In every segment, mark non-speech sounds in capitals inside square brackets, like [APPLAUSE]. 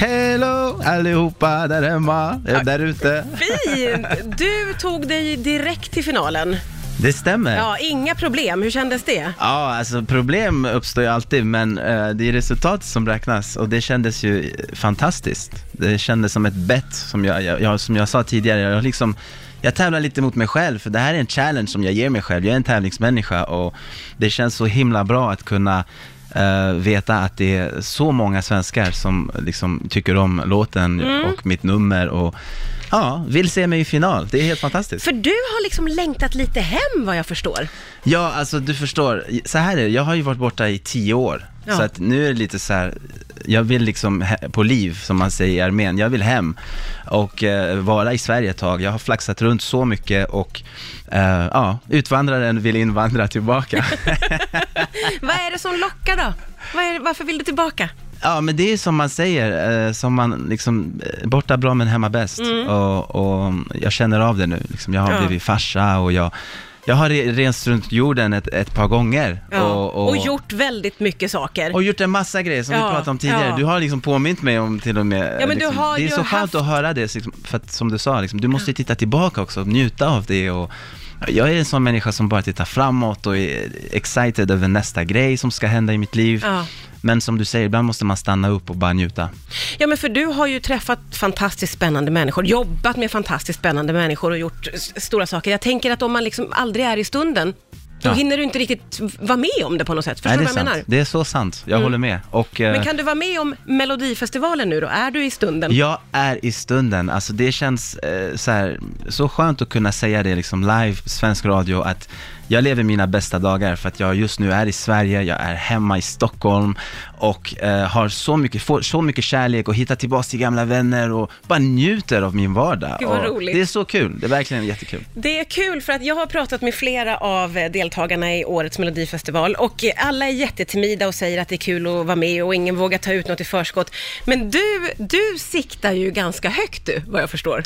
Hello allihopa där hemma, eh, där ute. Fint! Du tog dig direkt till finalen. Det stämmer. Ja. Ja, inga problem. Hur kändes det? alltså problem uppstår ju alltid, men eh, det är resultatet som räknas och det kändes ju fantastiskt. Det kändes som ett bett, som jag, jag, jag, som jag sa tidigare. Jag, liksom, jag tävlar lite mot mig själv, för det här är en challenge som jag ger mig själv. Jag är en tävlingsmänniska och det känns så himla bra att kunna eh, veta att det är så många svenskar som liksom tycker om låten och mitt nummer och ja, vill se mig i final. Det är helt fantastiskt. För du har liksom längtat lite hem vad jag förstår. Ja, alltså du förstår, så här är det, jag har ju varit borta i tio år. Ja. Så att nu är det lite så här, jag vill liksom på liv, som man säger i armén, jag vill hem och eh, vara i Sverige ett tag. Jag har flaxat runt så mycket och eh, ja, utvandraren vill invandra tillbaka. [LAUGHS] Vad är det som lockar då? Det, varför vill du tillbaka? Ja, men det är som man säger, eh, som man liksom, eh, borta bra men hemma bäst. Och, och jag känner av det nu, liksom, jag har Mm. Ja. blivit farsa och jag, jag har re- rest runt jorden ett, ett par gånger. Ja. Och, Och, gjort väldigt mycket saker. Och gjort en massa grejer som Ja, vi pratade om tidigare. ja. Du har liksom påmint mig om till och med, men du liksom, har det är ju så skönt haft- att höra det, liksom, för att som du sa, liksom, du måste ju titta tillbaka också, njuta av det och jag är en sån människa som bara tittar framåt och är excited över nästa grej som ska hända i mitt liv. Ja. Men som du säger, ibland måste man stanna upp och bara njuta. Ja, men för du har ju träffat fantastiskt spännande människor, jobbat med fantastiskt spännande människor och gjort stora saker. Jag tänker att om man liksom aldrig är i stunden, då Ja. hinner du inte riktigt vara med om det på något sätt. Förstår du vad jag sant. menar? Det är så sant, jag håller med. Och, eh, Men kan du vara med om Melodifestivalen nu då? Är du i stunden? Jag är i stunden, alltså det känns eh, så, här, så skönt att kunna säga det liksom live, svensk radio, att jag lever mina bästa dagar för att jag just nu är i Sverige, jag är hemma i Stockholm och eh, har så mycket, får så mycket kärlek och hittar tillbaka till gamla vänner och bara njuter av min vardag. Gud, vad roligt. Det är så kul, det är verkligen jättekul. Det är kul för att jag har pratat med flera av eh, deltagarna i årets Melodifestival och alla är jättetimida och säger att det är kul att vara med och ingen vågar ta ut något i förskott. Men du, du siktar ju ganska högt du, vad jag förstår.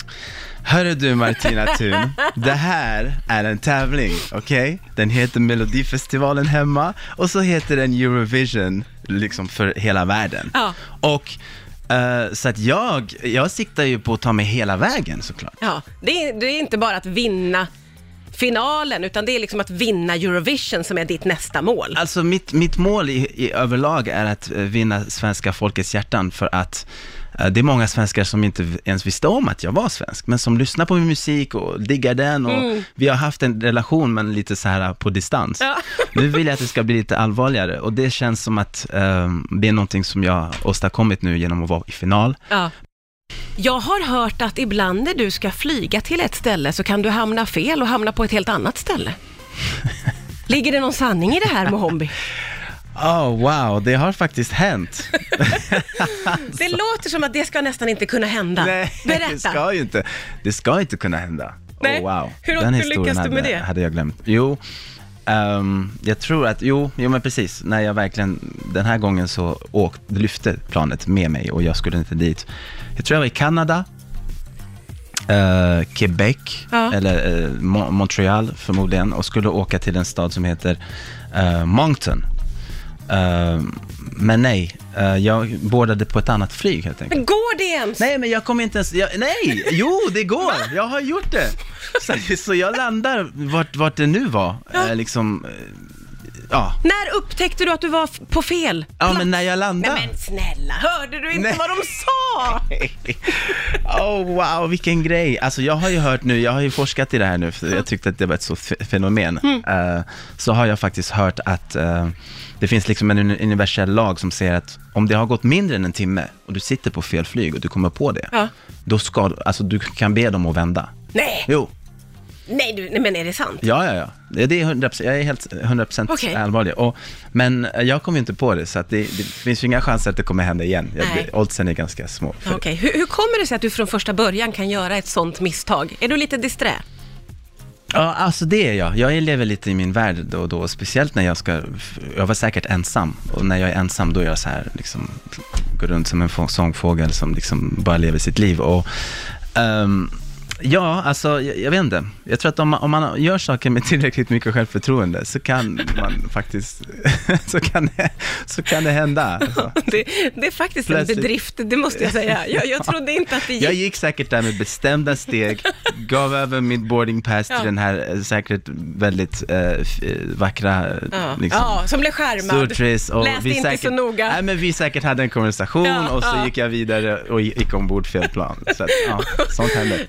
Hörru du Martina Thun, det här är en tävling, okej? Den heter Melodifestivalen hemma och så heter den Eurovision, liksom för hela världen. Ja. Och eh, så att jag, jag siktar ju på att ta mig hela vägen såklart. Ja, det är, det är inte bara att vinna finalen, utan det är liksom att vinna Eurovision som är ditt nästa mål. Alltså mitt, mitt mål i, i överlag är att eh, vinna svenska folkets hjärtan för att eh, det är många svenskar som inte ens visste om att jag var svensk, men som lyssnar på min musik och diggar den och vi har haft en relation men lite så här på distans. Ja. [LAUGHS] Nu vill jag att det ska bli lite allvarligare och det känns som att eh, det är någonting som jag åstadkommit nu genom att vara i final. Ja. Jag har hört att ibland när du ska flyga till ett ställe så kan du hamna fel och hamna på ett helt annat ställe. [LAUGHS] Ligger det någon sanning i det här Mohombi? Oh wow, det har faktiskt hänt. [LAUGHS] Det låter som att det ska nästan inte kunna hända. Nej, det Berätta. ska ju inte, det ska inte kunna hända. Nej. Oh, wow. Hur- Den hur lyckas du med hade, det? hade jag glömt. Jo, ehm, jag tror att, jo, jo men precis, när jag verkligen, den här gången så åkt, lyfte planet med mig och jag skulle inte dit. Jag tror jag var i Kanada, eh, Quebec, Ja. eller Mo- Montreal förmodligen, och skulle åka till en stad som heter uh, Moncton. Eh, men nej, jag bordade på ett annat flyg helt enkelt. Men går det ens? Nej, men jag kommer inte ens... Jag, nej! Jo, det går! Jag har gjort det! Så, så jag landar vart, vart det nu var. Eh, liksom, eh, ja. När upptäckte du att du var f- på fel Ja, plats? men när jag Nej landar. men snälla, hörde du inte Nej. vad de sa? [LAUGHS] Oh wow, vilken grej. Alltså jag har ju hört nu, jag har ju forskat i det här nu, för jag tyckte att det var ett så f- fenomen. Eh, så har jag faktiskt hört att eh, det finns liksom en uni- universell lag som säger att om det har gått mindre än en timme och du sitter på fel flyg och du kommer på det, Ja. då ska alltså du kan be dem att vända. Nej, Jo, nej, du, nej men är det sant? Ja, ja, ja. Det är 100%, jag är helt 100% Okej. allvarlig. Och, men jag kom ju inte på det, så att det, det finns ju inga chanser att det kommer hända igen. Jag, Nej. oddsen är ganska små. För Okej, hur, hur kommer det sig att du från första början kan göra ett sånt misstag? Är du lite disträ? Ja, alltså det är jag. Jag lever lite i min värld då och då, speciellt när jag ska, jag var säkert ensam. Och när jag är ensam då är jag så här, liksom, går runt som en få- sångfågel som liksom bara lever sitt liv. Och, ehm, Ja, alltså jag, jag vet inte. Jag tror att om man, om man gör saker med tillräckligt mycket självförtroende så kan man [LAUGHS] faktiskt, [LAUGHS] så kan det, så kan det hända. Alltså. Det, det är faktiskt Plötsligt. en bedrift, det måste jag säga. Jag, jag [LAUGHS] trodde inte att det gick. Jag gick säkert där med bestämda steg, gav över mitt boarding pass Ja. till den här eh, säkert väldigt eh, vackra, Ja, liksom, ja, som blev skärmad. Och Läste inte säkert, så noga. Nej, men vi säkert hade en konversation Ja, och så gick jag vidare och gick ombord fel plan. Så att, ja, sånt händer.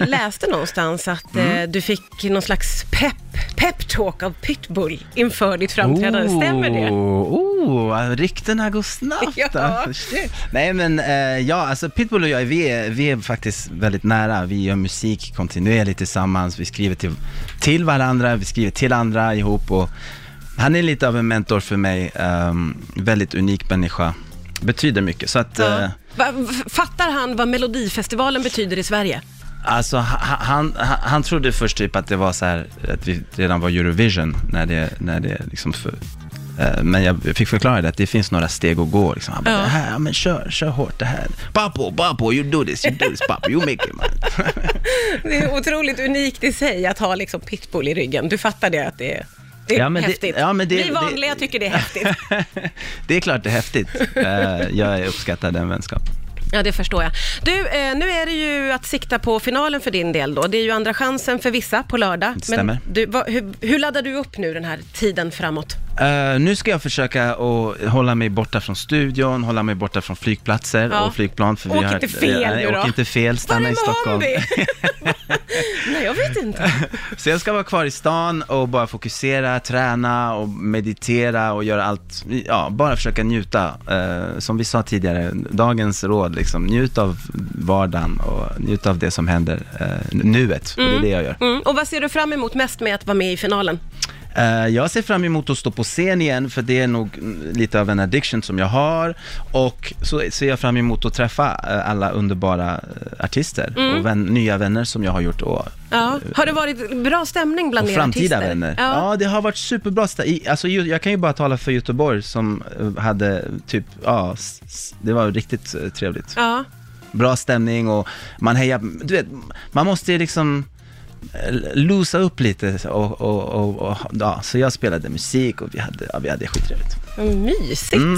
Läste någonstans att Mm. eh, du fick någon slags pepp, pep-talk av Pitbull inför ditt framträdande. Stämmer det? Oh, ryktena går snabbt. [LAUGHS] Ja. alltså, shit. Nej men eh, ja, alltså Pitbull och jag, vi är, vi är faktiskt väldigt nära. Vi gör musik kontinuerligt tillsammans, vi skriver till, till varandra, vi skriver till andra ihop och han är lite av en mentor för mig, ehm, väldigt unik människa. Betyder mycket. Så att, eh. Va, fattar han vad Melodifestivalen betyder i Sverige? Alltså han, han, han- trodde först typ att det var så här, att vi redan var Eurovision när det, när det liksom för, eh, men jag fick förklara det att det finns några steg att gå liksom. Han bara, Ja. det här, men kör, kör hårt det här. Papo, papo, you do this, you do this, papo, you make it man. [LAUGHS] Det är otroligt unikt i sig att ha liksom Pitbull i ryggen. Du fattar det att det är, det är Ja, men det- häftigt. ja, men det- Vi det- vanliga tycker det är häftigt. [LAUGHS] det är klart det är häftigt. [LAUGHS] Eh, jag uppskattar den vänskapen. Ja, det förstår jag. Du, eh, nu är det ju att sikta på finalen för din del då. Det är ju andra chansen för vissa på lördag. Det stämmer. Men du, vad, hur, hur laddar du upp nu den här tiden framåt? Eh, nu ska jag försöka att hålla mig borta från studion, hålla mig borta från flygplatser Ja. och flygplan. För Åk inte fel nu då. Åk inte fel, stanna i Stockholm. [LAUGHS] Nej, jag vet inte. Så jag ska vara kvar i stan och bara fokusera, träna och meditera och göra allt, ja, bara försöka njuta. Eh, som vi sa tidigare, dagens råd, liksom, njut av vardagen och njut av det som händer, eh, nuet, för det är det jag gör. Mm. Och vad ser du fram emot mest med att vara med i finalen? Eh, jag ser fram emot att stå på scen igen, för det är nog mm, lite av en addiction som jag har. Och så ser jag fram emot att träffa eh, alla underbara eh, artister och vän, nya vänner som jag har gjort och Ja. Har det varit bra stämning bland och er framtida artister? vänner. Ja. Ja. det har varit superbra. i- Alltså, jag kan ju bara tala för Göteborg som hade typ, ja, det var riktigt trevligt. ja. Bra stämning och man hejar, du vet, man måste liksom losa upp lite och, och, och, och ja, så jag spelade musik och vi hade, ja, vi hade skitrevligt. Mysigt. Mm.